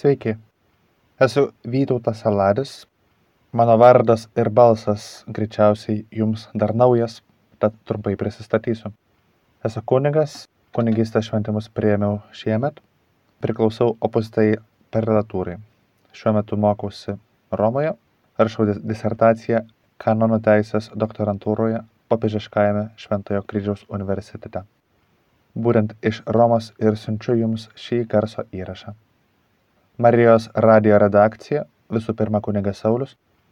Sveiki, esu Vytautas Saladis. Mano vardas ir balsas greičiausiai jums dar naujas, tad trumpai prisistatysiu. Esu kunigas, kunigystės šventimus prieimiau šiemet, priklausau opusitai prelatūrai. Šiuo metu mokausi Romoje, rašau disertaciją kanonų teisės doktorantūroje popiežiškajame Šventojo kryžiaus universitete. Būtent iš Romos ir siunčiu jums šį garso įrašą. Marijos radio redakcija, visų pirma kunigas Saulis,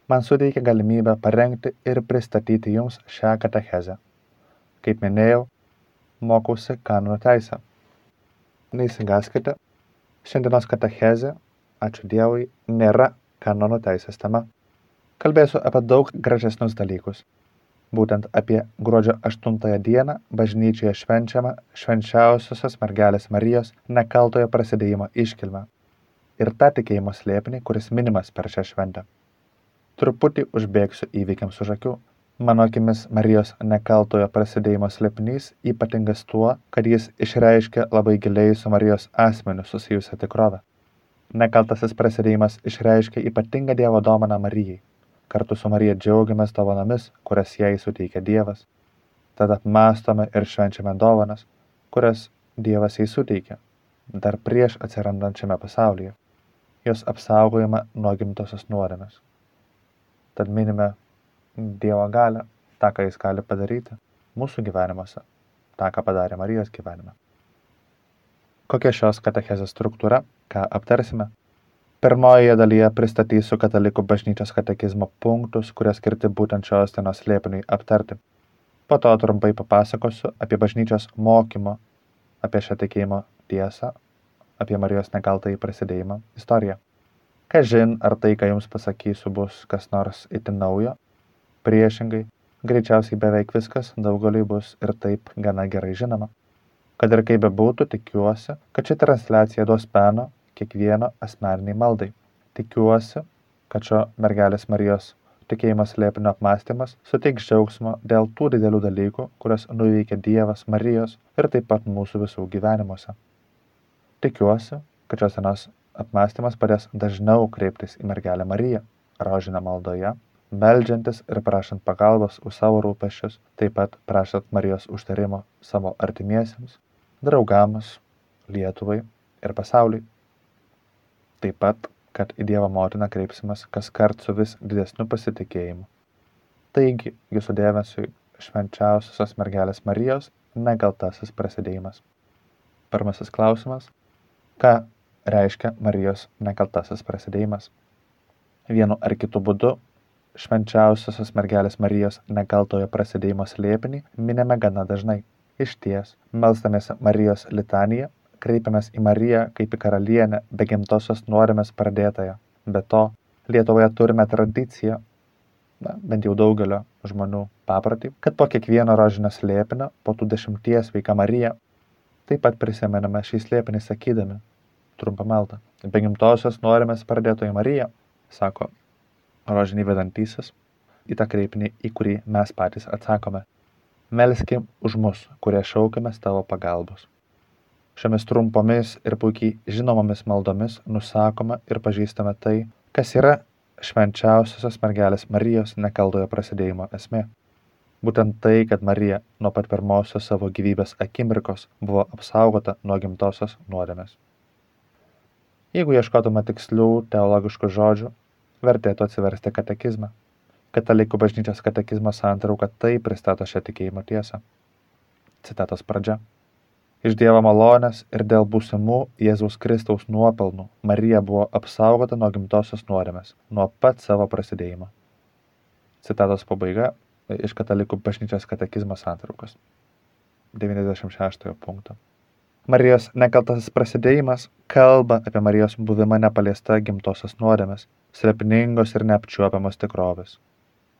man suteikė galimybę parengti ir pristatyti jums šią katechezę. Kaip minėjau, mokausi kanonų teisę. Neįsigaskite, šiandienos katechezė, ačiū Dievui, nėra kanonų teisės tema. Kalbėsiu apie daug gražesnius dalykus. Būtent apie gruodžio 8 dieną bažnyčioje švenčiamą švenčiausiosios mergelės Marijos nekaltojo prasidėjimo iškilmę ir tą tikėjimo slėpinį, kuris minimas per šią šventę. Truputį užbėgsiu įvykiams už akių. Mano akimis Marijos nekaltojo prasidėjimo slėpinys ypatingas tuo, kad jis išreiškia labai giliai su Marijos asmeniu susijusią tikrovę. Nekaltasis prasidėjimas išreiškia ypatingą Dievo dovaną Marijai. Kartu su Marija džiaugiamės dovanomis, kurias jai suteikia Dievas. Tada apmastome ir švenčiame dovanas, kurias Dievas jai suteikia, dar prieš atsirandant šiame pasaulyje jos apsaugojimą nuo gimtosios nuodėmės. Tad minime Dievo galę, tą, ką Jis gali padaryti mūsų gyvenimuose, tą, ką padarė Marijos gyvenime. Kokia šios katechezės struktūra, ką aptarsime? Pirmojoje dalyje pristatysiu katalikų bažnyčios katekizmo punktus, kurie skirti būtent šios dienos slėpiniui aptarti. Po to trumpai papasakosiu apie bažnyčios mokymo, apie šią tikėjimo tiesą apie Marijos nekaltąjį prasidėjimą istoriją. Kažin, ar tai, ką jums pasakysiu, bus kas nors itin naujo. Priešingai, greičiausiai beveik viskas daugeliui bus ir taip gana gerai žinoma. Kad ir kaip bebūtų, tikiuosi, kad ši transliacija duos peno kiekvieno asmeniniai maldai. Tikiuosi, kad šio mergelės Marijos tikėjimo slėpinio apmąstymas suteiks džiaugsmo dėl tų didelių dalykų, kurias nuveikė Dievas Marijos ir taip pat mūsų visų gyvenimuose tikiuosi kad šios dienos apmąstymas padės dažniau kreiptis į mergelę mariją rožinio maldoje meldžiantis ir prašant pagalbos už savo rūpesčius taip pat prašant marijos užtarimo savo artimiesiems draugams lietuvai ir pasauliui. Taip pat kad į dievo motiną kreipsimės kaskart su vis didesniu pasitikėjimu. Taigi jūsų dėmesiui švenčiausiosios mergelės marijos nekaltasis prasidėjimas. Pirmasis klausimas ką reiškia Marijos nekaltasis prasidėjimas. Vienu ar kitu būdu švenčiausiosios mergelės Marijos nekaltojo prasidėjimo slėpinį minime gana dažnai. Iš ties, melstamės Marijos litaniją, kreipiamės į Mariją kaip į karalienę be gimtosios nuorimės pradėtąją. Be to, Lietuvoje turime tradiciją, na, bent jau daugelio žmonių paprotį, kad po kiekvieno rožinio slėpinio, po tų dešimties veika Marija, taip pat prisimename šį slėpinį sakydami trumpą maldą. Be gimtosios norimės pradėtoji Marija, sako rožinį vedantysis, į tą kreipinį, į kurį mes patys atsakome. Melskim už mus, kurie šaukiamės tavo pagalbos. Šiomis trumpomis ir puikiai žinomomis maldomis nusakome ir pažįstame tai, kas yra švenčiausiosios mergelės Marijos nekaldojo prasidėjimo esmė. Būtent tai, kad Marija nuo pat pirmosios savo gyvybės akimirkos buvo apsaugota nuo gimtosios nuodėmės. Jeigu ieškotume tikslių teologiškų žodžių, vertėtų atsiversti katekizmą. Katalikų bažnyčios katekizmo santrauka taip pristato šią tikėjimo tiesą. Citatos pradžia. Iš Dievo malonės ir dėl būsimų Jėzaus Kristaus nuopelnų Marija buvo apsaugota nuo gimtosios nuodėmės, nuo pat savo prasidėjimo. Citatos pabaiga iš katalikų bažnyčios katekizmo santraukos. 96 punkto. Marijos nekaltasis prasidėjimas kalba apie Marijos buvimą nepaliesta gimtosios nuodėmės, slėpiningos ir neapčiuopiamos tikrovės.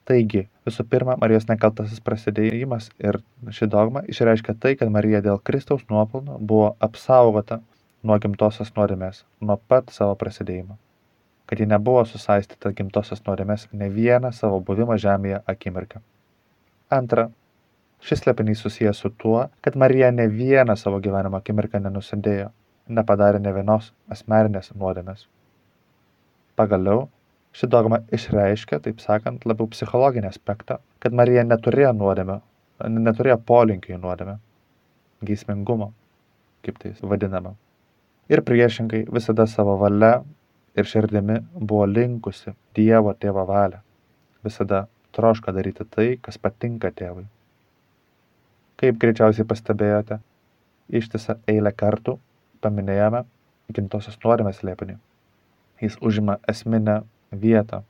Taigi, visų pirma, Marijos nekaltasis prasidėjimas ir ši dogma išreiškia tai, kad Marija dėl Kristaus nuopelno buvo apsaugota nuo gimtosios nuodėmės, nuo pat savo prasidėjimo kad ji nebuvo susaistyta gimtosios nuodėmės ne vieną savo buvimo žemėje akimirką. Antra, šis slėpinys susijęs su tuo, kad Marija ne vieną savo gyvenimo akimirką nenusidėjo, nepadarė ne vienos asmeninės nuodėmės. Pagaliau, ši dogma išreiškia, taip sakant, labiau psichologinį aspektą, kad Marija neturėjo nuodėmę, neturėjo polinkių į nuodėmę, geismingumo, kaip tai vadinama. Ir priešingai visada savo valia ir širdimi buvo linkusi Dievo tėvo valią. Visada troško daryti tai, kas patinka tėvui. Kaip greičiausiai pastebėjote, ištisą eilę kartų paminėjome gimtosios nuodėmės slėpinį. Jis užima esminę vietą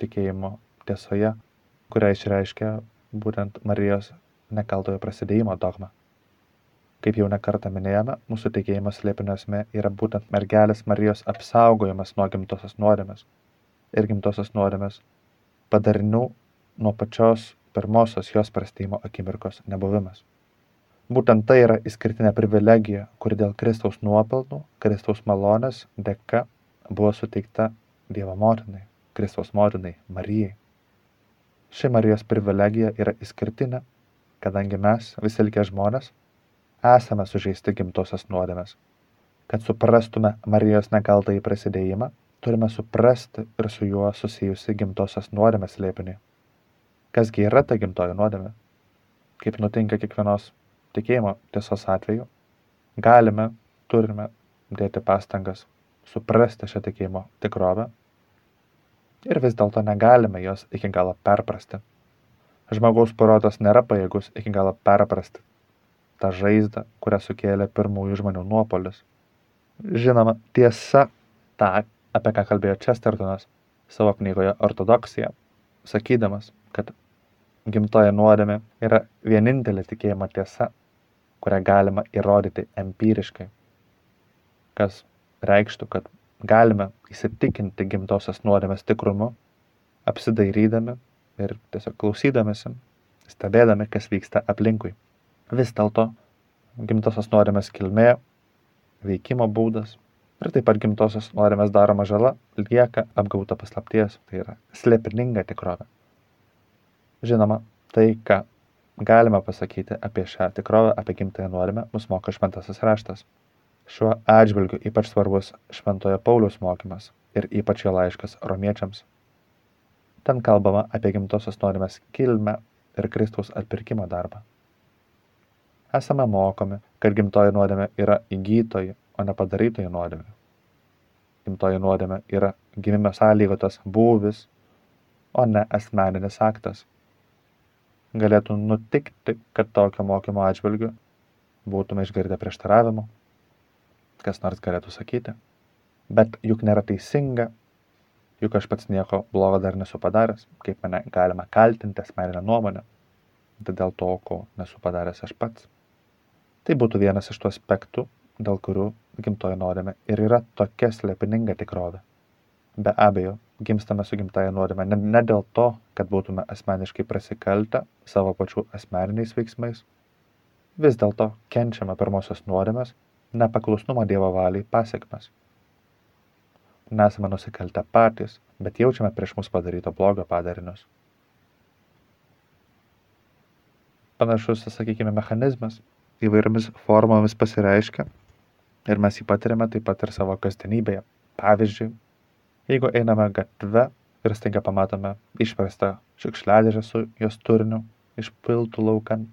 tikėjimo tiesoje, kurią išreiškia būtent Marijos nekaltojo prasidėjimo dogma. Kaip jau nekartą minėjome, mūsų tikėjimo slėpinio esmė yra būtent mergelės Marijos apsaugojimas nuo gimtosios nuodėmės ir gimtosios nuodėmės padarinių nuo pačios pirmosios jos prasidėjimo akimirkos nebuvimas. Būtent tai yra išskirtinė privilegija, kuri dėl Kristaus nuopelnų, Kristaus malonės dėka buvo suteikta Dievo motinai, Kristaus motinai, Marijai. Ši Marijos privilegija yra išskirtinė, kadangi mes, visi likę žmonės, esame sužeisti gimtosios nuodėmės. Kad suprastume Marijos nekaltą į prasidėjimą, turime suprasti ir su juo susijusi gimtosios nuodėmės lėpinį. Kasgi yra ta gimtoji nuodėmė? Kaip nutinka kiekvienos tikėjimo tiesos atveju galime, turime dėti pastangas suprasti šią tikėjimo tikrovę ir vis dėlto negalime jos iki galo perprasti. Žmogaus protas nėra pajėgus iki galo perprasti tą žaizdą, kurią sukėlė pirmųjų žmonių nuopolis. Žinoma, tiesa ta, apie ką kalbėjo Chestertonas savo knygoje Ortodoksija, sakydamas, kad gimtoji nuodėmė yra vienintelė tikėjimo tiesa, kurią galima įrodyti empiriškai, kas reikštų, kad galime įsitikinti gimtosios nuodėmės tikrumu, apsidairydami ir tiesiog klausydamėsi, stebėdami, kas vyksta aplinkui. Vis dėlto gimtosios nuodėmės kilmė, veikimo būdas ir taip pat gimtosios nuodėmės daroma žala lieka apgauta paslapties, tai yra slėpininga tikrovė. Žinoma, tai, ką galime pasakyti apie šią tikrovę, apie gimtąją nuodėmę, mus moko šventasis raštas. Šiuo atžvilgiu ypač svarbus šventojo Pauliaus mokymas ir ypač jo laiškas romiečiams. Ten kalbama apie gimtosios nuodėmės kilmę ir Kristaus atpirkimo darbą. Esame mokomi, kad gimtoji nuodėmė yra įgytoji, o ne padarytoji nuodėmė. Gimtoji nuodėmė yra gimimo sąlygotas būvis, o ne asmeninis aktas galėtų nutikti, kad tokio mokymo atžvilgiu būtume išgirdę prieštaravimų, kas nors galėtų sakyti. Bet juk nėra teisinga, juk aš pats nieko blogo dar nesu padaręs, kaip mane galima kaltinti asmeninę nuomonę, tai dėl to, ko nesu padaręs aš pats. Tai būtų vienas iš tų aspektų, dėl kurių gimtoji nuodėmė ir yra tokia slėpininga tikrovė. Be abejo, gimstame su gimtaja nuodėme ne, ne dėl to, kad būtume asmeniškai prasikaltę savo pačių asmeniniais veiksmais. Vis dėlto kenčiame pirmosios nuodėmės, nepaklusnumo Dievo valiai pasiekmes. Nesame nusikaltę patys, bet jaučiame prieš mus padaryto blogio padarinius. Panašus, sakykime, mechanizmas įvairiomis formomis pasireiškia ir mes jį patiriame taip pat ir savo kasdienybėje. Pavyzdžiui, jeigu einame gatve ir staiga pamatome išverstą šiukšliadėžę su jos turiniu išpiltų laukan,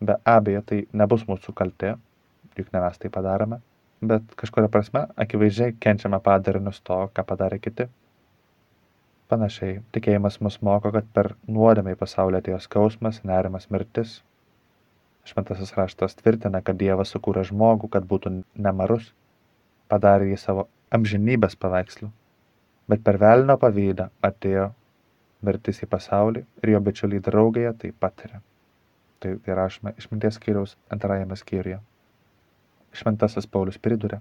be abejo tai nebus mūsų kaltė, juk ne mes tai padarome, bet kažkuria prasme akivaizdžiai kenčiame padarinius to, ką padarė kiti. Panašiai, tikėjimas mus moko, kad per nuodėmę į pasaulį atėjo skausmas, nerimas, mirtis. Šventasis raštas tvirtina, kad Dievas sukūrė žmogų, kad būtų nemarus, padarė jį savo amžinybės paveikslu bet per velnio pavydą atėjo mirtis į pasaulį ir jo bičiuliai draugėje tai patiria. Tai, tai rašome išminties skyriaus antrajame skyriuje. Šventasis Paulius priduria,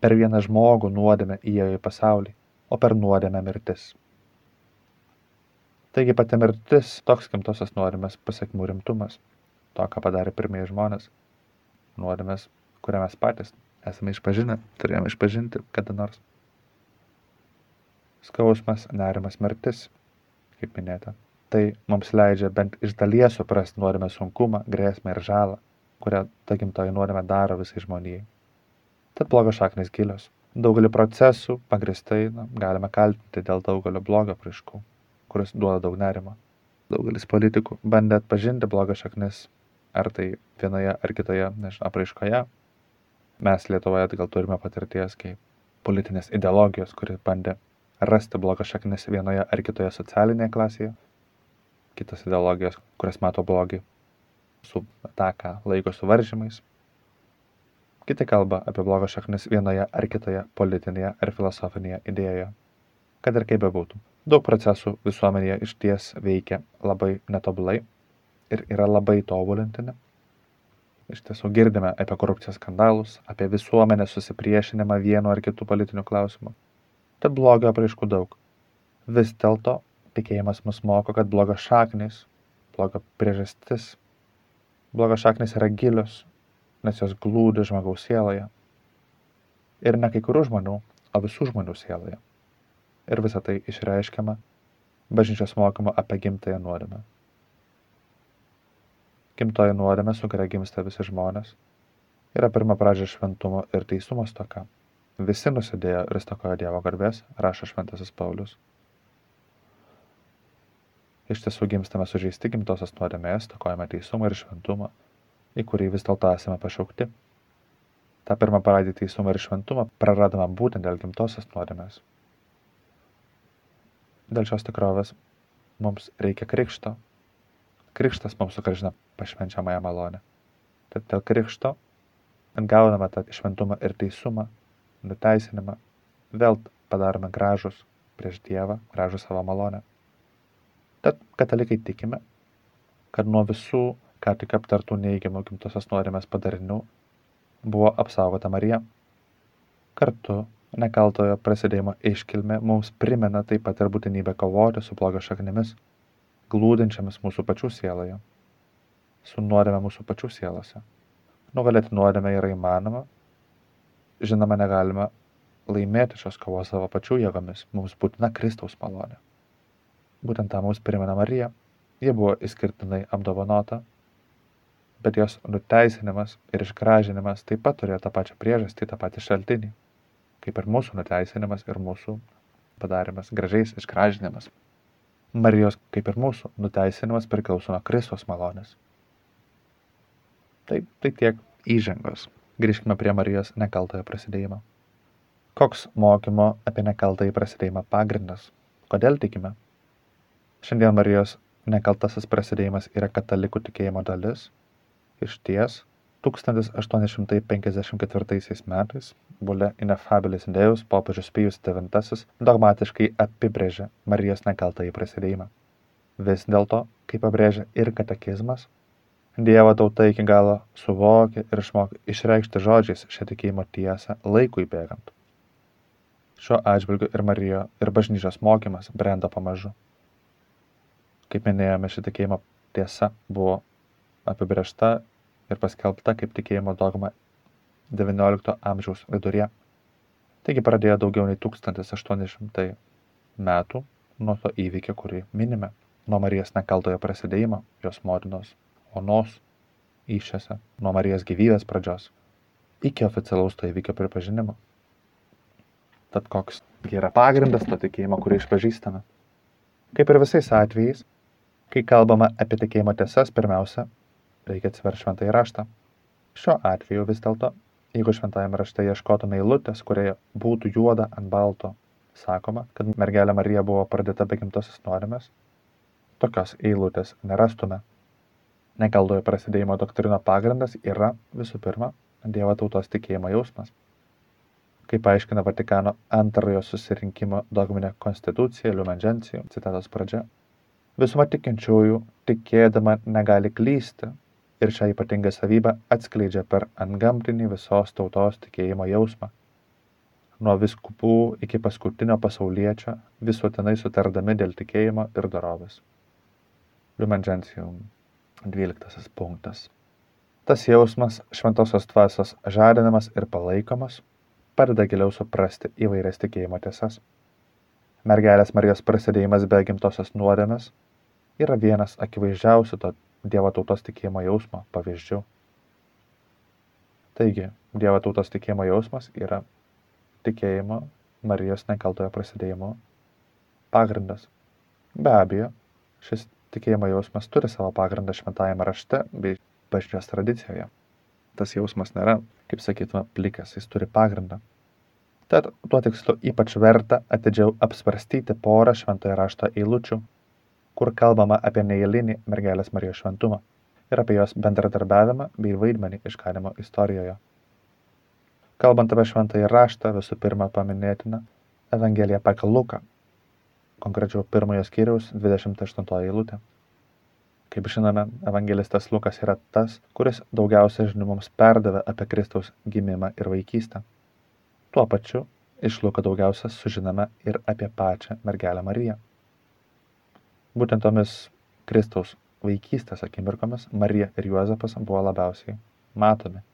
per vieną žmogų nuodėmę įėjo į pasaulį, o per nuodėmę mirtis. Taigi pati mirtis toks gimtosios nuodėmės pasiekmių rimtumas, to, ką padarė pirmieji žmonės, nuodėmės, kurią mes patys esame išpažinę, turėjome išpažinti kada nors skausmas, nerimas, mirtis, kaip minėta. Tai mums leidžia bent iš dalies suprasti nuodėmę sunkumą, grėsmę ir žalą, kurią ta gimtoji nuodėmė daro visai žmonijai. Tad blogos šaknis gilios. Daugelį procesų pagristai na, galime kaltinti dėl daugelio blogio prieškų, kuris duoda daug nerimo. Daugelis politikų bandė atpažinti blogio šaknis, ar tai vienoje ar kitoje nežinau, apraiškoje. Mes Lietuvoje gal turime patirties, kai politinės ideologijos, kuris bandė rasti blogą šaknis vienoje ar kitoje socialinėje klasėje, kitos ideologijos, kurias mato blogį, su tą, ką laiko suvaržymais. Kiti kalba apie blogo šaknis vienoje ar kitoje politinėje ar filosofinėje idėjoje. Kad ir kaip bebūtų, daug procesų visuomenėje iš ties veikia labai netobulai ir yra labai tobulintini. Iš tiesų girdime apie korupcijos skandalus, apie visuomenės susipriešinimą vienu ar kitu politiniu klausimu. Tad blogio apraiškų daug. Vis dėlto tikėjimas mus moko, kad blogos šaknys, blogo priežastis, blogos šaknys yra gilios, nes jos glūdi žmogaus sieloje. Ir ne kai kurių žmonių, o visų žmonių sieloje. Ir visa tai išreiškiama bažnyčios mokymo apie gimtąją nuodėmę. Gimtoji nuodėmė, su kuria gimsta visi žmonės, yra pirma pradžia šventumo ir teisumo stoka. Visi nusidėjo ir stokojo Dievo garbės, rašo šventasis Paulius. Iš tiesų gimstame sužeisti gimtosios nuodėmės, stokojame teisumą ir šventumą, į kurį vis dėlto esame pašaukti. Ta pirmą pradį teisumą ir šventumą praradome būtent dėl gimtosios nuodėmės. Dėl šios tikrovės mums reikia krikšto. Krikštas mums sugražina pašvenčiamąją malonę. Tad dėl krikšto atgauname tą šventumą ir teisumą, nuteisinimą, vėl padarome gražus prieš Dievą, gražų savo malonę. Tad katalikai tikime, kad nuo visų, ką tik aptartų neįgimų gimtosios nuodėmės padarinių, buvo apsaugota Marija. Kartu nekaltojo prasidėjimo iškilmė mums primena taip pat ir būtinybę kovoti su blogio šaknimis, glūdinčiamis mūsų pačių sieloje, su nuodėme mūsų pačių sielose. Nugalėti nuodėmę yra įmanoma, žinoma, negalime laimėti šios kovos savo pačių jėgomis, mums būtina Kristaus malonė. Būtent tą mums primena Marija. Ji buvo išskirtinai apdovanota, bet jos nuteisinimas ir išgražinimas taip pat turėjo tą pačią priežastį, tą patį šaltinį, kaip ir mūsų nuteisinimas ir mūsų padarimas gražiais išgražinimas. Marijos, kaip ir mūsų, nuteisinimas priklauso nuo Kristos malonės. Tai, tai tiek įžangos. Grįžkime prie Marijos nekaltojo prasidėjimo. Koks mokymo apie nekaltąjį prasidėjimą pagrindas? Kodėl tikime? Šiandien Marijos nekaltasis prasidėjimas yra katalikų tikėjimo dalis. Iš ties, 1854 metais Bule Inefabilis Deus popiežius Pijus IX dogmatiškai apibrėžė Marijos nekaltąjį prasidėjimą. Vis dėlto, kaip pabrėžia ir katekizmas, Dievo tauta iki galo suvokė ir išmokė išreikšti žodžiais šią tikėjimo tiesą laikui bėgant. Šiuo atžvilgiu ir Marijo, ir bažnyčios mokymas brendo pamažu. Kaip minėjome, ši tikėjimo tiesa buvo apibriešta ir paskelbta kaip tikėjimo dogma XIX amžiaus viduryje. Taigi pradėjo daugiau nei 1800 metų nuo to įvykio, kurį minime, nuo Marijos nekaltojo prasidėjimo, jos motinos onos įšiose nuo Marijos gyvybės pradžios iki oficialaus to įvykio pripažinimo. Tad koks yra pagrindas to tikėjimo, kurį išpažįstame? Kaip ir visais atvejais, kai kalbama apie tikėjimo tiesas, pirmiausia, reikia atsiverti šventąjį raštą. Šiuo atveju vis dėlto, jeigu šventajame rašte ieškotume eilutės, kurioje būtų juoda ant balto, sakoma, kad mergelė Marija buvo pradėta be gimtosios nuodėmės, tokios eilutės nerastume Nekaltojo prasidėjimo doktrino pagrindas yra, visų pirma, Dievo tautos tikėjimo jausmas. Kaip aiškina Vatikano antrojo susirinkimo dogminė konstitucija Lumen Gentium, citatos pradžia, visuma tikinčiųjų tikėdama negali klysti ir šią ypatingą savybę atskleidžia per antgamtinį visos tautos tikėjimo jausmą. Nuo viskupų iki paskutinio pasaulietčio visuotinai sutardami dėl tikėjimo ir dorovės. Lumen Gentium Dvyliktasis punktas. Tas jausmas šventosios dvasios žadinamas ir palaikomas padeda giliau suprasti įvairias tikėjimo tiesas. Mergelės Marijos prasidėjimas be gimtosios nuodėmės yra vienas akivaizdžiausių to Dievo tautos tikėjimo jausmo pavyzdžių. Taigi, Dievo tautos tikėjimo jausmas yra tikėjimo Marijos nekaltojo prasidėjimo pagrindas. Be abejo, šis tikėjimo jausmas turi savo pagrindą šventajame rašte bei bažnyčios tradicijoje. Tas jausmas nėra, kaip sakytume, plikas, jis turi pagrindą. Tad tuo tikslu ypač verta atidžiau apsvarstyti porą šventojo rašto eilučių, kur kalbama apie neįlinį mergelės Marijos šventumą ir apie jos bendradarbiavimą bei vaidmenį išganimo istorijoje. Kalbant apie šventąjį raštą, visų pirma paminėtina Evangelija pagal Luką, konkrečiau pirmojo skyriaus 28 eilutė. Kaip žinome, evangelistas Lukas yra tas, kuris daugiausia žinių mums perdavė apie Kristaus gimimą ir vaikystę. Tuo pačiu iš Luko daugiausia sužinome ir apie pačią mergelę Mariją. Būtent tomis Kristaus vaikystės akimirkomis Marija ir Juozapas buvo labiausiai matomi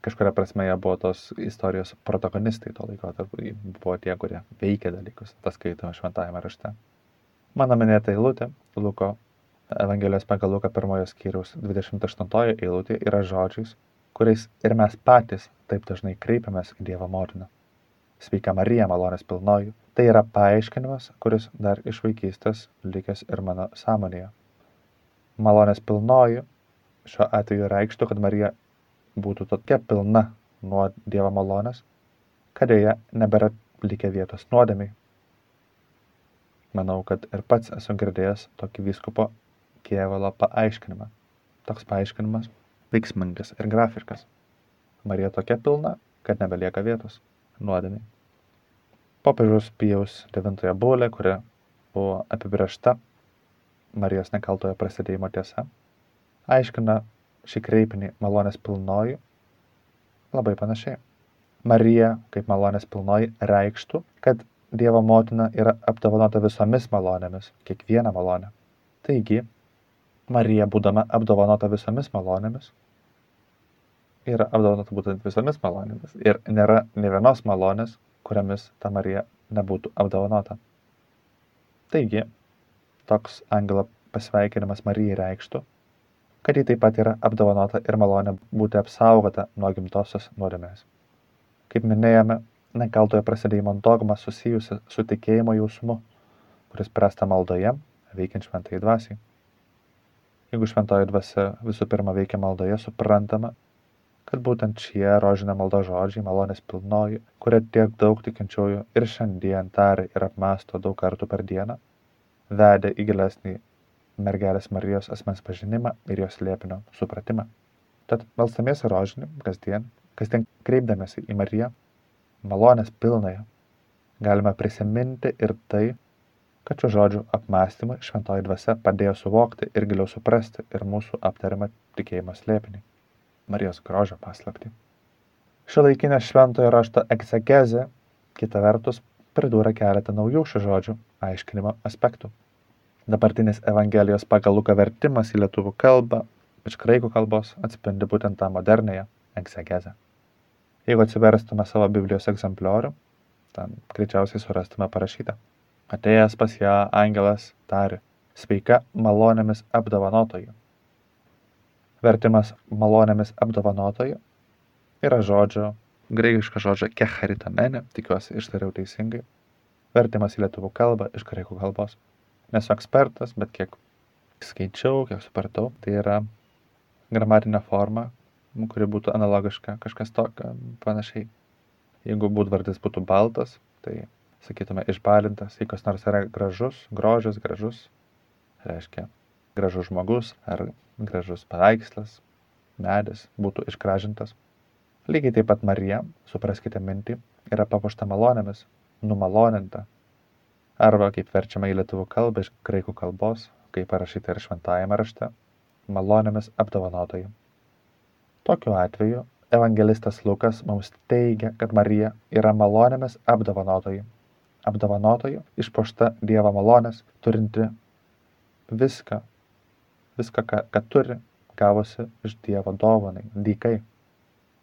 kažkuria prasme jie buvo tos istorijos protagonistai to laikotarpio, buvo tie, kurie veikė dalykus, tas skaitome šventajame rašte. Mano minėta eilutė, Luko Evangelijos pagal Luką pirmojo skyriaus 28 eilutė yra žodžiais, kuriais ir mes patys taip dažnai kreipiamės į Dievo motiną. Sveika Marija, malonės pilnoji, tai yra paaiškinimas, kuris dar iš vaikystės likęs ir mano sąmonėje. Malonės pilnoji šiuo atveju reikštų, kad Marija būtų tokia pilna nuo Dievo malonės, kad joje nebėra likę vietos nuodėmiai. Manau, kad ir pats esu girdėjęs tokį vyskupo Kievalo paaiškinimą. Toks paaiškinimas veiksmingas ir grafiškas. Marija tokia pilna, kad nebelieka vietos nuodėmiai. Popiežiaus Pijaus IX bulė, kuri buvo apibriešta Marijos nekaltojo prasidėjimo tiesa, aiškina šį kreipinį malonės pilnoji labai panašiai. Marija, kaip malonės pilnoji, reikštų, kad Dievo motina yra apdovanota visomis malonėmis, kiekvieną malonę. Taigi, Marija, būdama apdovanota visomis malonėmis, yra apdovanota būtent visomis malonėmis. Ir nėra ne vienos malonės, kuriamis ta Marija nebūtų apdovanota. Taigi, toks angelo pasveikinimas Marijai reikštų, kad ji taip pat yra apdovanota ir malonė būti apsaugota nuo gimtosios nuodėmės. Kaip minėjome, nekaltojo prasidėjimo dogma susijusi su tikėjimo jausmu, kuris prasta maldoje, veikiant šventai dvasiai. Jeigu šventoji dvasia visų pirma veikia maldoje, suprantama, kad būtent šie rožinio maldo žodžiai malonės pilnoji, kurie tiek daug tikinčiųjų ir šiandien tari ir apmasto daug kartų per dieną, vedė į gilesnį mergelės Marijos asmens pažinimą ir jos liepinio supratimą. Tad melstamės rožinį kasdien, kasdien kreipdamėsi į Mariją, malonės pilnąją, galime prisiminti ir tai, kad šių žodžių apmąstymai šventoji dvasia padėjo suvokti ir giliau suprasti ir mūsų aptariamą tikėjimo slėpinį - Marijos grožio paslapti. Šio laikinė šventojo rašto egzegezė, kita vertus, pridūrė keletą naujų šių žodžių aiškinimo aspektų. Dabartinis Evangelijos pagal Luką vertimas į lietuvių kalbą iš graikų kalbos atspindi būtent tą modernėją egzegezę. Jeigu atsiverstume savo Biblijos egzempliorių, ten greičiausiai surastume parašytą. Atėjęs pas ją angelas tari, sveika malonėmis apdovanotoji. Vertimas malonėmis apdovanotoji yra žodžio, graikiško žodžio kecharitamene, tikiuosi ištariau teisingai. Vertimas į lietuvių kalbą iš graikų kalbos nesu ekspertas, bet kiek skaičiau, kiek supratau, tai yra gramatinė forma, kuri būtų analogiška, kažkas tokio panašiai. Jeigu būdvardis būtų baltas, tai sakytume išbalintas, jei kas nors yra gražus, grožis, gražus, reiškia gražus žmogus ar gražus paveikslas, medis būtų išgražintas. Lygiai taip pat Marija, supraskite mintį, yra papuošta malonėmis, numaloninta, arba kaip verčiama į lietuvių kalbą iš graikų kalbos, kaip parašyta ir šventajame rašte, malonėmis apdovanotoji. Tokiu atveju evangelistas Lukas mums teigia, kad Marija yra malonėmis apdovanotoji. Apdovanotoji, išpošta Dievo malonės, turinti viską, viską, ką, ką turi, gavusi iš Dievo dovanai, dykai.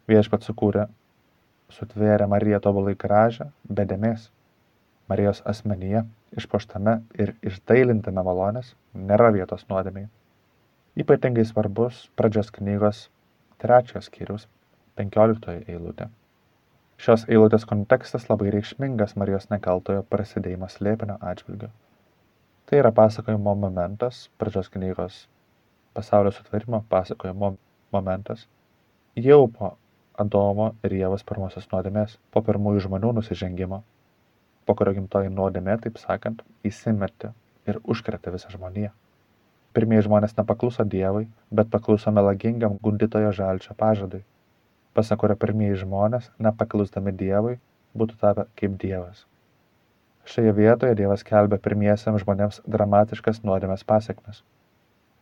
Viešpat sukūrė, sutvėrė Mariją tobulai gražią, be dėmesio Marijos asmenyje, išpoštame ir išdailintame malonės, nėra vietos nuodėmiai. Ypatingai svarbus pradžios knygos trečios skyrius, penkioliktoji eilutė. Šios eilutės kontekstas labai reikšmingas Marijos nekaltojo prasidėjimo slėpinio atžvilgiu. Tai yra pasakojimo momentas, pradžios knygos pasaulio sutvarimo pasakojimo momentas, jau po Adomo ir Jėvos pirmosios nuodėmės, po pirmųjų žmonių nusižengimo, po kurio gimtoji nuodėmė, taip sakant, įsimetė ir užkretė visą žmoniją. Pirmieji žmonės nepakluso Dievui, bet pakluso melagingam gundytojo žalčio pažadui pasak kurio pirmieji žmonės, nepaklusdami Dievui, būtų tapę kaip Dievas. Šioje vietoje Dievas kelbė pirmiesiams žmonėms dramatiškas nuodėmės pasiekmes.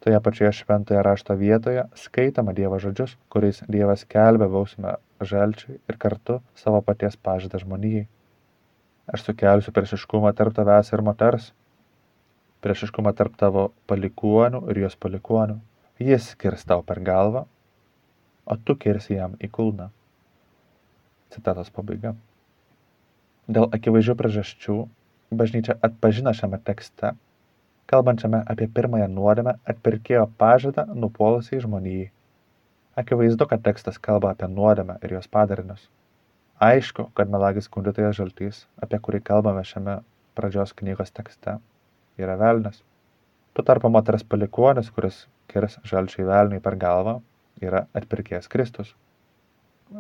Toje pačioje šventoje rašto vietoje skaitama Dievo žodžius, kuriais Dievas kelbė bausmę žalčiui ir kartu savo paties pažadą žmonijai. Aš sukelsiu priešiškumą tarp tavęs ir moters, priešiškumą tarp tavo palikuonių ir jos palikuonių. Jis skirs tau per galvą, o tu kirsi jam į kulną. Citatos pabaiga. Dėl akivaizdžių priežasčių bažnyčia atpažino šiame tekste, kalbančiame apie pirmąją nuodėmę, atpirkėjo pažadą nupuolusiai žmonijai. Akivaizdu, kad tekstas kalba apie nuodėmę ir jos padarinius. Aišku, kad melagis skundytojas žaltys, apie kurį kalbame šiame pradžios knygos tekste, yra velnas. Tuo tarpu moters palikuonis, kuris kirs žalčiai velniui per galvą, yra atpirkėjas Kristus,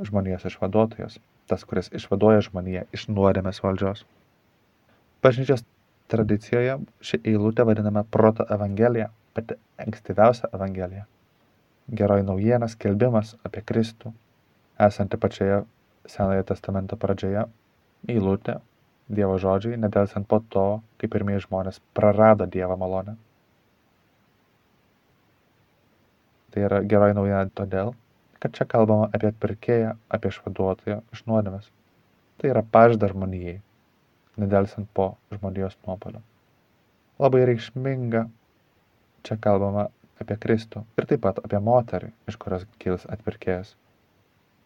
žmonijos išvaduotojas, tas, kuris išvaduoja žmoniją iš nuodėmės valdžios. Bažnyčios tradicijoje ši eilutė vadinama proto evangelija, pati ankstyviausia evangelija. Geroji naujiena skelbimas apie Kristų, esanti pačioje Senojo testamento pradžioje, eilutė, Dievo žodžiai, nedelsant po to, kai pirmieji žmonės prarado Dievo malonę. Tai yra geroji naujiena todėl, kad čia kalbama apie atpirkėją, apie išvaduotoją iš nuodėmės. Tai yra pažda žmonijai, nedelsant po žmonijos nuopolio. Labai reikšminga čia kalbama apie Kristų ir taip pat apie moterį, iš kurios kils atpirkėjas.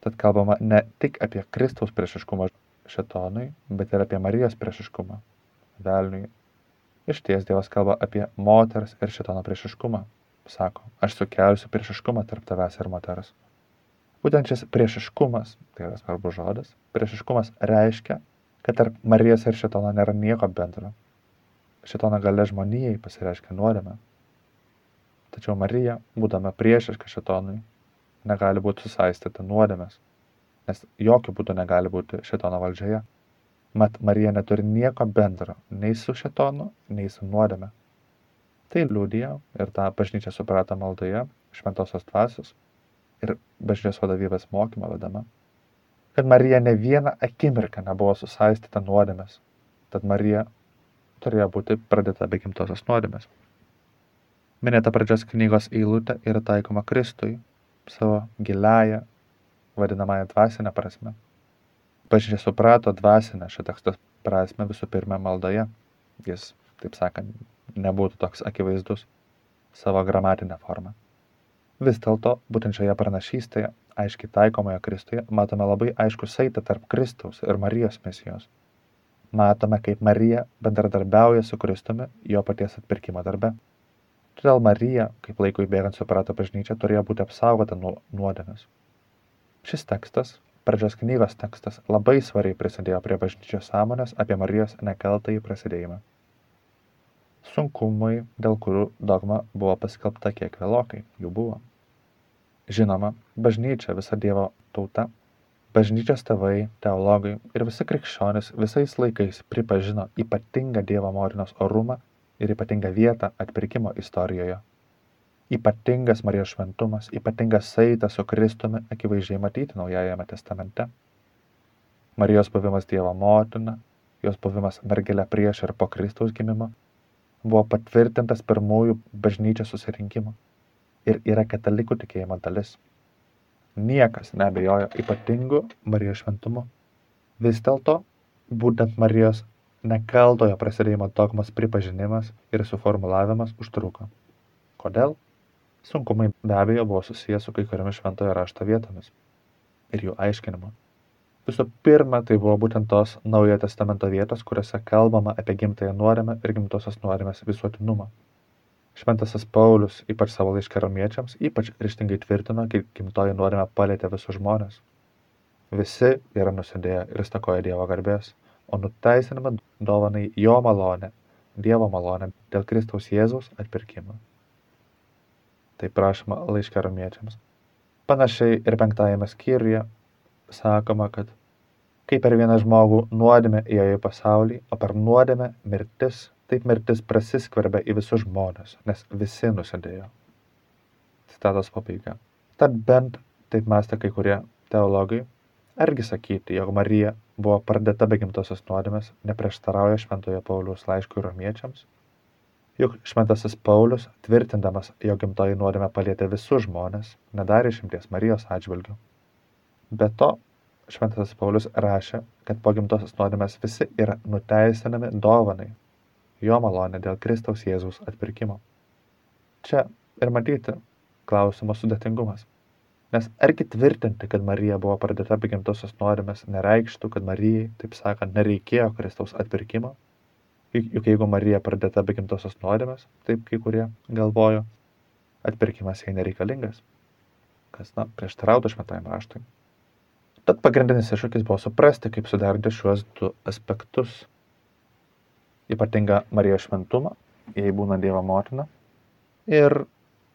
Tad kalbama ne tik apie Kristaus priešiškumą šetonui, bet ir apie Marijos priešiškumą velniui. Iš ties Dievas kalba apie moters ir šetono priešiškumą sako, aš sukelsiu priešiškumą tarp tavęs ir moters. Būtent šis priešiškumas, tai yra svarbus žodis, priešiškumas reiškia, kad tarp Marijos ir šitono nėra nieko bendro. Šitono gale žmonijai pasireiškia nuodėme. Tačiau Marija, būdama priešiška šitonui, negali būti susaistyta nuodėmės, nes jokių būdų negali būti šitono valdžioje. Mat Marija neturi nieko bendro nei su šitonu, nei su nuodėme. Tai liudija ir tą bažnyčia suprato maldoje, šventosios dvasios ir bažnyčios vadovybės mokymo vedama, kad Marija ne vieną akimirką nebuvo susaistyta nuodėmės, tad Marija turėjo būti pradėta be gimtosios nuodėmės. Minėta pradžios knygos eilutė yra taikoma Kristui savo giliają, vadinamąją dvasinę prasme. Bažnyčia suprato dvasinę šio teksto prasme visų pirma maldoje. Jis, taip sakant, nebūtų toks akivaizdus savo gramatinę formą. Vis dėlto, būtent šioje pranašystėje, aiškiai taikomoje Kristuje, matome labai aišku saitą tarp Kristaus ir Marijos misijos. Matome, kaip Marija bendradarbiauja su Kristumi jo paties atpirkimo darbe. Todėl Marija, kaip laikui bėgant suprato bažnyčia, turėjo būti apsaugota nuo nuodėmės. Šis tekstas, pradžios knygos tekstas, labai svariai prisidėjo prie bažnyčios sąmonės apie Marijos nekaltąjį prasidėjimą sunkumai dėl kurių dogma buvo paskelbta kiek vėlokai jų buvo žinoma bažnyčia visa dievo tauta bažnyčios tėvai teologai ir visi krikščionys visais laikais pripažino ypatingą dievo motinos orumą ir ypatingą vietą atpirkimo istorijoje ypatingas Marijos šventumas, ypatingas saitas su Kristumi akivaizdžiai matyti Naujajame testamente. Marijos buvimas Dievo motina, jos buvimas mergelė prieš ir po Kristaus gimimo buvo patvirtintas pirmųjų bažnyčios susirinkimų ir yra katalikų tikėjimo dalis. Niekas nebejojo ypatingu Marijos šventumu. Vis dėlto, būtent Marijos nekaltojo prasidėjimo dogmos pripažinimas ir suformulavimas užtruko. Kodėl? Sunkumai be abejo buvo susijęs su kai kuriomis šventojo rašto vietomis ir jų aiškinimu visų pirma tai buvo būtent tos naujojo testamento vietos kuriose kalbama apie gimtąją nuodėmę ir gimtosios nuodėmės visuotinumą šventasis paulius ypač savo laiške romiečiams ypač ryžtingai tvirtino kad gimtoji nuodėmė palietė visus žmones Visi yra nusidėję ir stakoja Dievo garbės, o nuteisinama dovanai jo malonė, Dievo malonė dėl Kristaus Jėzaus atpirkimo. Tai prašoma laiškė romiečiams. Panašiai ir penktajame skyriuje sakoma, kad kaip per vieną žmogų nuodėmė įėjo į pasaulį, o per nuodėmę mirtis, taip mirtis prasiskverbia į visus žmonės, nes visi nusidėjo. Citatos pabaiga. Tad bent taip mąstė kai kurie teologai, argi sakyti, jog Marija buvo pradėta be gimtosios nuodėmės, neprieštarauja Šventojo Pauliaus laiškui romiečiams? Juk Šventasis Paulius, tvirtindamas, jog gimtoji nuodėmė palėtė visus žmonės, nedarė išimties Marijos atžvilgių. Be to, Šventasis Paulius rašė, kad po gimtosios nuodėmės visi yra nuteisinami dovanai, jo malonė dėl Kristaus Jėzaus atpirkimo. Čia ir matyti klausimo sudėtingumas. Nes argi tvirtinti, kad Marija buvo pradėta be gimtosios nuodėmės, nereikštų, kad Marijai, taip sakant, nereikėjo Kristaus atpirkimo? Juk jeigu Marija pradėta be gimtosios nuodėmės, taip kai kurie galvojo, atpirkimas jai nereikalingas. Kas, na, prieštarautų šventajam raštui. Tad pagrindinis iššūkis buvo suprasti, kaip suderinti šiuos du aspektus. Ypatinga Marijos šventumą, jei būna Dievo motina, ir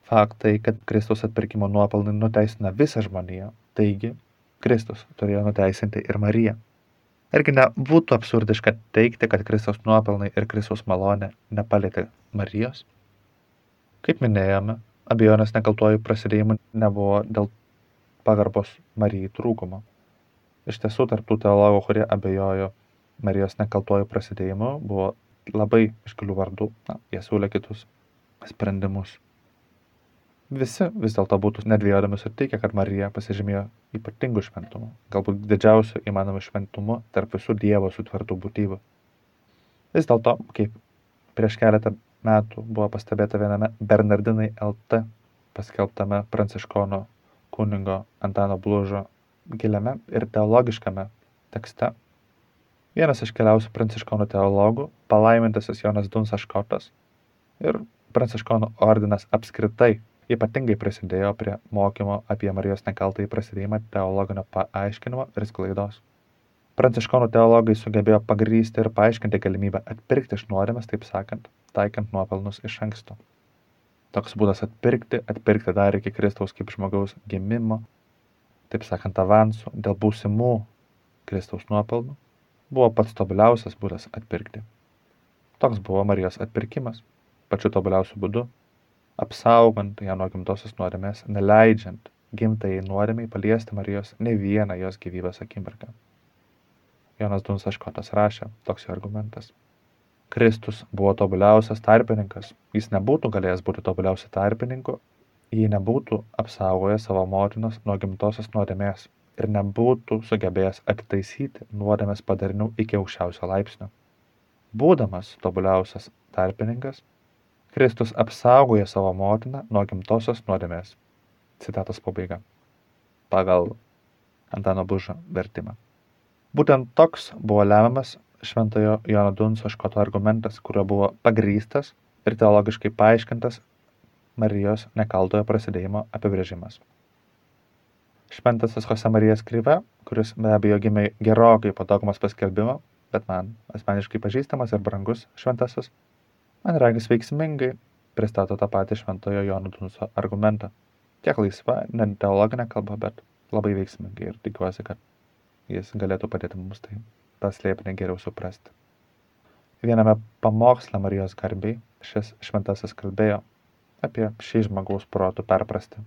faktai, kad Kristaus atpirkimo nuopelnai nuteisina visą žmoniją, taigi Kristus turėjo nuteisinti ir Mariją. Irgi nebūtų absurdiška teikti, kad Kristaus nuopelnai ir Kristaus malonė nepalėtė Marijos. Kaip minėjome, abejonės nekaltojų prasidėjimų nebuvo dėl pagarbos Marijai trūkumo. Iš tiesų, tarptų teologų, kurie abejojo Marijos nekaltojų prasidėjimu, buvo labai iškilių vardų, na, jie siūlė kitus sprendimus. Visi vis dėlto būtų nedvėjodami sutikę, kad Marija pasižymėjo ypatingų šventumų, galbūt didžiausių įmanomų šventumų tarp visų Dievo sutvertų būtybių. Vis dėlto, kaip prieš keletą metų buvo pastebėta viename Bernardinai LT paskelbtame pranciškono kunigo Antano Blužo giliame ir teologiškame tekste, vienas iš keliausių pranciškonų teologų, palaimintasis Jonas Dunsas Škotas ir pranciškonų ordinas apskritai ypatingai prisidėjo prie mokymo apie Marijos nekaltąjį prasidėjimą teologinio paaiškinimo ir sklaidos. Pranciškonų teologai sugebėjo pagrysti ir paaiškinti galimybę atpirkti iš nuodėmės, taip sakant, taikant nuopelnus iš anksto. Toks būdas atpirkti, atpirkti dar iki Kristaus kaip žmogaus gimimo, taip sakant, avansų dėl būsimų Kristaus nuopelnų, buvo pats tobuliausias būdas atpirkti. Toks buvo Marijos atpirkimas, pačiu tobuliausiu būdu apsaugant ją nuo gimtosios nuodėmės, neleidžiant gimtajai nuodėmiai paliesti Marijos ne vieną jos gyvybės akimirką. Jonas Dunsas Škotas rašė, toks jo argumentas. Kristus buvo tobuliausias tarpininkas, jis nebūtų galėjęs būti tobuliausiu tarpininku, jei nebūtų apsaugojęs savo motinos nuo gimtosios nuodėmės ir nebūtų sugebėjęs atitaisyti nuodėmės padarinių iki aukščiausio laipsnio. Būdamas tobuliausias tarpininkas, Kristus apsaugoja savo motiną nuo gimtosios nuodėmės. Citatos pabaiga. Pagal Antano Bužo vertimą. Būtent toks buvo lemiamas šventojo Jono Dunso škoto argumentas, kuriuo buvo pagrystas ir teologiškai paaiškintas Marijos nekaltojo prasidėjimo apibrėžimas. Šventasis Jose Marijas Kryve, kuris be abejo gimė gerokai po dogmos paskelbimo, bet man asmeniškai pažįstamas ir brangus šventasis, man regis veiksmingai pristato tą patį šventojo Jono Dunso argumentą. Tiek laisva, ne teologinė kalba, bet labai veiksmingai ir tikiuosi, kad jis galėtų padėti mums tai tą slėpinį geriau suprasti. Viename pamoksle Marijos garbiai šis šventasis kalbėjo apie šį žmogaus protų perprasti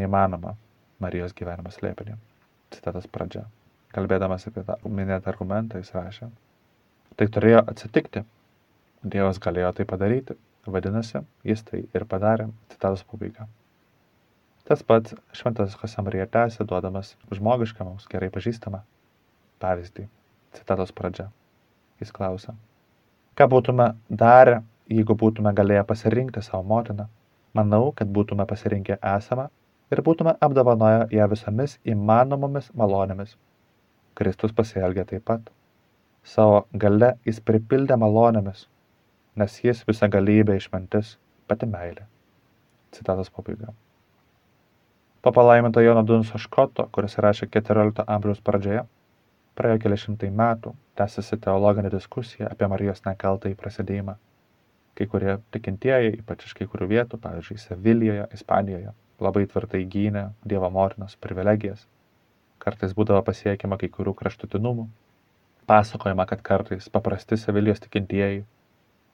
neįmanoma Marijos gyvenimo slėpinį. Citatas pradžia. Kalbėdamas apie tą minėtą argumentą, jis rašė. Tai turėjo atsitikti, Dievas galėjo tai padaryti, vadinasi, jis tai ir padarė, citatos pabaiga. Tas pats šventas Josemarija tęsė, duodamas žmogišką mums gerai pažįstamą pavyzdį. Citatos pradžia. Jis klausia, ką būtume darę, jeigu būtume galėję pasirinkti savo motiną? Manau, kad būtume pasirinkę esamą ir būtume apdovanoję ją visomis įmanomomis malonėmis. Kristus pasielgė taip pat. Savo gale jis pripildė malonėmis, nes jis visagalybė išmintis, pati meilė. Citatos pabaiga. Po palaiminto Jono Dunso Škoto, kuris rašė 14 amžiaus pradžioje, praėjo keli šimtai metų, tęsiasi teologinė diskusija apie Marijos nekaltąjį prasidėjimą. Kai kurie tikintieji, ypač iš kai kurių vietų, pavyzdžiui, Sevilijoje, Ispanijoje, labai tvirtai gynė Dievo motinos privilegijas. Kartais būdavo pasiekiama kai kurių kraštutinumų. Pasakojama, kad kartais paprasti Sevilijos tikintieji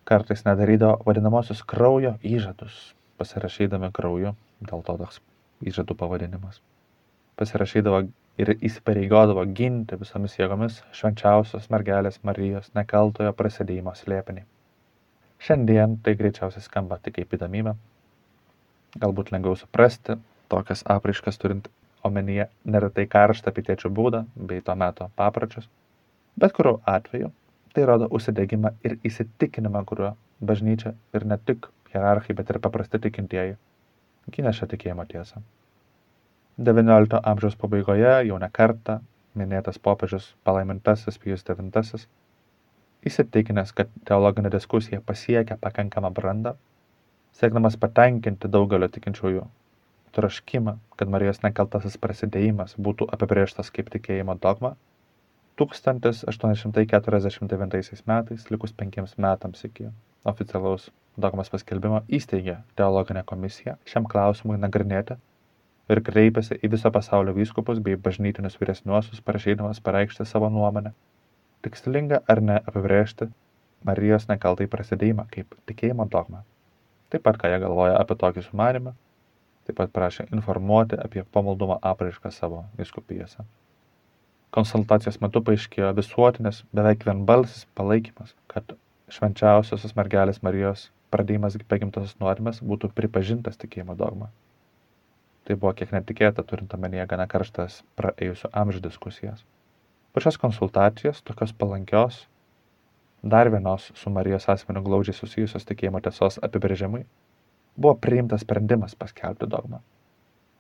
kartais nedarydavo vadinamosius kraujo įžadus, pasirašydami krauju, dėl to toks įžadų pavadinimas. Pasirašydavo ir įsipareigodavo ginti visomis jėgomis švenčiausios mergelės Marijos nekaltojo prasidėjimo slėpinį. Šiandien tai greičiausiai skamba tik kaip įdomybė. Galbūt lengviau suprasti tokias apraiškas turint omenyje neretai karštą pitiečių būdą bei to meto papročius. Bet kuriuo atveju tai rodo užsidėgymą ir įsitikinimą, kuriuo bažnyčia ir ne tik hierarchai, bet ir paprasti tikintieji gynė šią tikėjimo tiesą. XIX amžiaus pabaigoje jau ne kartą minėtas popiežius palaimintasis Pijus IX, įsitikinęs, kad teologinė diskusija pasiekia pakankamą brandą, siekdamas patenkinti daugelio tikinčiųjų troškimą, kad Marijos nekaltasis prasidėjimas būtų apibrėžtas kaip tikėjimo dogma, 1849 metais, likus penkiems metams iki oficialaus dogmos paskelbimo įsteigė teologinę komisiją šiam klausimui nagrinėti ir kreipėsi į viso pasaulio vyskupus bei bažnytinius vyresniuosius, prašydamas pareikšti savo nuomonę, tikslinga ar ne apibrėžti Marijos nekaltai prasidėjimą kaip tikėjimo dogmą. Taip pat, ką jie galvoja apie tokį sumanimą, taip pat prašė informuoti apie pamaldumo apraišką savo vyskupijose. Konsultacijos metu paaiškėjo visuotinis, beveik vienbalsis palaikymas, kad švenčiausiosios mergelės Marijos pradėjimas be gimtosios nuodėmės būtų pripažintas tikėjimo dogma. Tai buvo kiek netikėta, turint omenyje gana karštas praėjusių amžių diskusijas. Po šios konsultacijos, tokios palankios, dar vienos su Marijos asmeniu glaudžiai susijusios tikėjimo tiesos apibrėžimui, buvo priimtas sprendimas paskelbti dogmą.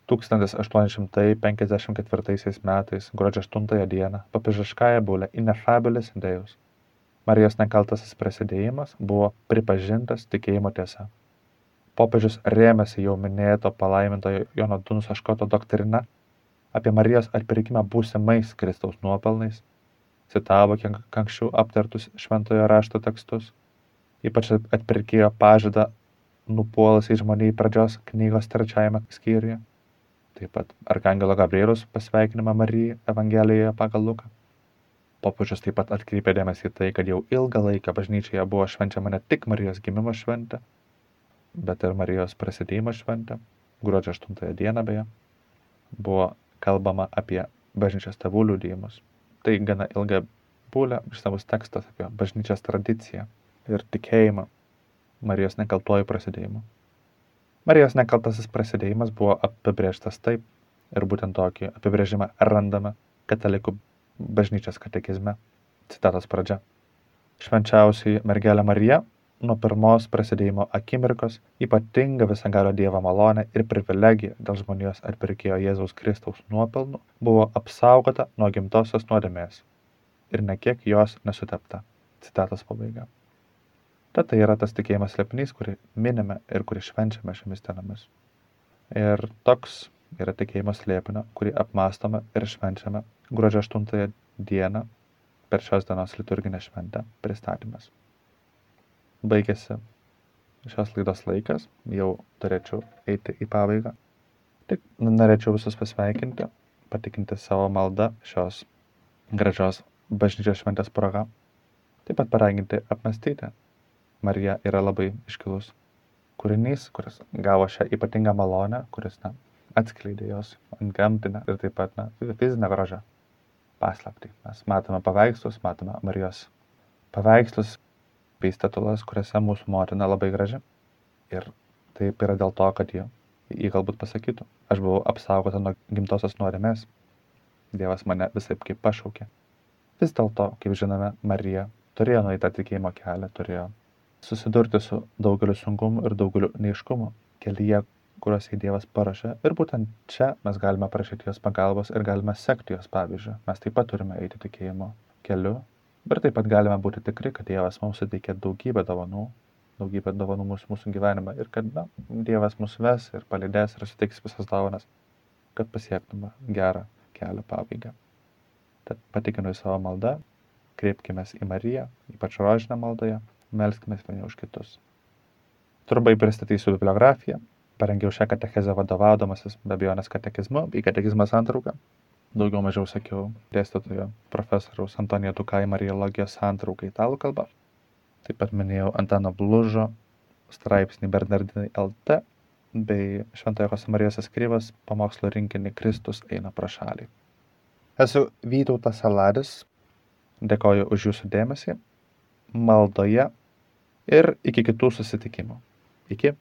1854 metais, gruodžio 8 dieną, papižiškąją būlę Inefabilis Deus Marijos nekaltasis prasidėjimas buvo pripažintas tikėjimo tiesa. Popiežius rėmėsi jau minėto palaimintojo Jono Dunso Škoto doktrina apie Marijos atpirkimą būsimais Kristaus nuopelnais, citavo kiek anksčiau aptartus šventojo rašto tekstus, ypač atpirkėjo pažadą nupuolus į žmonį pradžios knygos trečiajame skyriuje, taip pat Arkangelo Gabrielius pasveikinimą Marijai Evangelijoje pagal Luką. Popiežius taip pat atkreipė dėmesį į tai, kad jau ilgą laiką bažnyčioje buvo švenčiama ne tik Marijos gimimo šventė, bet ir Marijos prasidėjimo šventė, gruodžio 8 dieną beje, buvo kalbama apie bažnyčios tėvų liudijimus. Tai gana ilga būlė išsamus tekstas apie bažnyčios tradiciją ir tikėjimą Marijos nekaltuoju prasidėjimu. Marijos nekaltasis prasidėjimas buvo apibrėžtas taip ir būtent tokį apibrėžimą randame katalikų bažnyčios katekizme. Citatos pradžia. Švenčiausiai mergelė Marija nuo pirmos prasidėjimo akimirkos ypatinga visagalio Dievo malonė ir privilegija dėl žmonijos atpirkėjo Jėzaus Kristaus nuopelnų buvo apsaugota nuo gimtosios nuodėmės ir nekiek jos nesutepta. Citatos pabaiga. Tad tai yra tas tikėjimas slėpinys, kurį minime ir kurį švenčiame šiomis dienomis. Ir toks yra tikėjimo slėpinio, kurį apmastome ir švenčiame gruodžio 8 dieną per šios dienos liturginę šventę pristatymas. Baigėsi šios laidos laikas, jau turėčiau eiti į pabaigą. Tik norėčiau visus pasveikinti, patikinti savo maldą šios gražios bažnyčios šventės proga. Taip pat paraginti apmastyti. Marija yra labai iškilus kūrinys, kuris gavo šią ypatingą malonę, kuris na, atskleidė jos antgamtinę ir taip pat na, fizinę grožą paslaptį. Mes matome paveikslus, matome Marijos paveikslus bei statulas, kuriuose mūsų motina labai graži. Ir taip yra dėl to, kad ji, ji galbūt pasakytų, aš buvau apsaugota nuo gimtosios nuodėmės. Dievas mane visai kaip pašaukė. Vis dėlto, kaip žinome, Marija turėjo nueiti tą tikėjimo kelią, turėjo susidurti su daugeliu sunkumų ir daugeliu neiškumų kelyje, kuriuos jai Dievas parašė. Ir būtent čia mes galime prašyti jos pagalbos ir galime sekti jos pavyzdžių. Mes taip pat turime eiti tikėjimo keliu. Ir taip pat galime būti tikri, kad Dievas mums suteikė daugybę dovanų, daugybę dovanų mūsų, mūsų gyvenime ir kad na, Dievas mus ves ir palydės ir suteiks visas dovanas. kad pasiektume gerą kelio pabaigą. Tad patikinu į savo maldą, kreipkime į Mariją, ypač rožinę maldoje, melskime vieni už kitus. Trumpai pristatysiu bibliografiją. Parengiau šią katechezę vadovaudamasis be abejonės katekizmu, į katekizmą santrauką. Daugiau mažiau sakiau dėstytojo profesoriaus Antonijo Tukai Marijologijos santrauką italų kalba. Taip pat minėjau Antano Blužo straipsnį Bernardinai LT bei Šventojo Josemarijos Eskrybos pamokslo rinkinį Kristus eina pro šalį. Esu Vytautas Saladis, dėkoju už jūsų dėmesį, maldoje ir iki kitų susitikimų. Iki.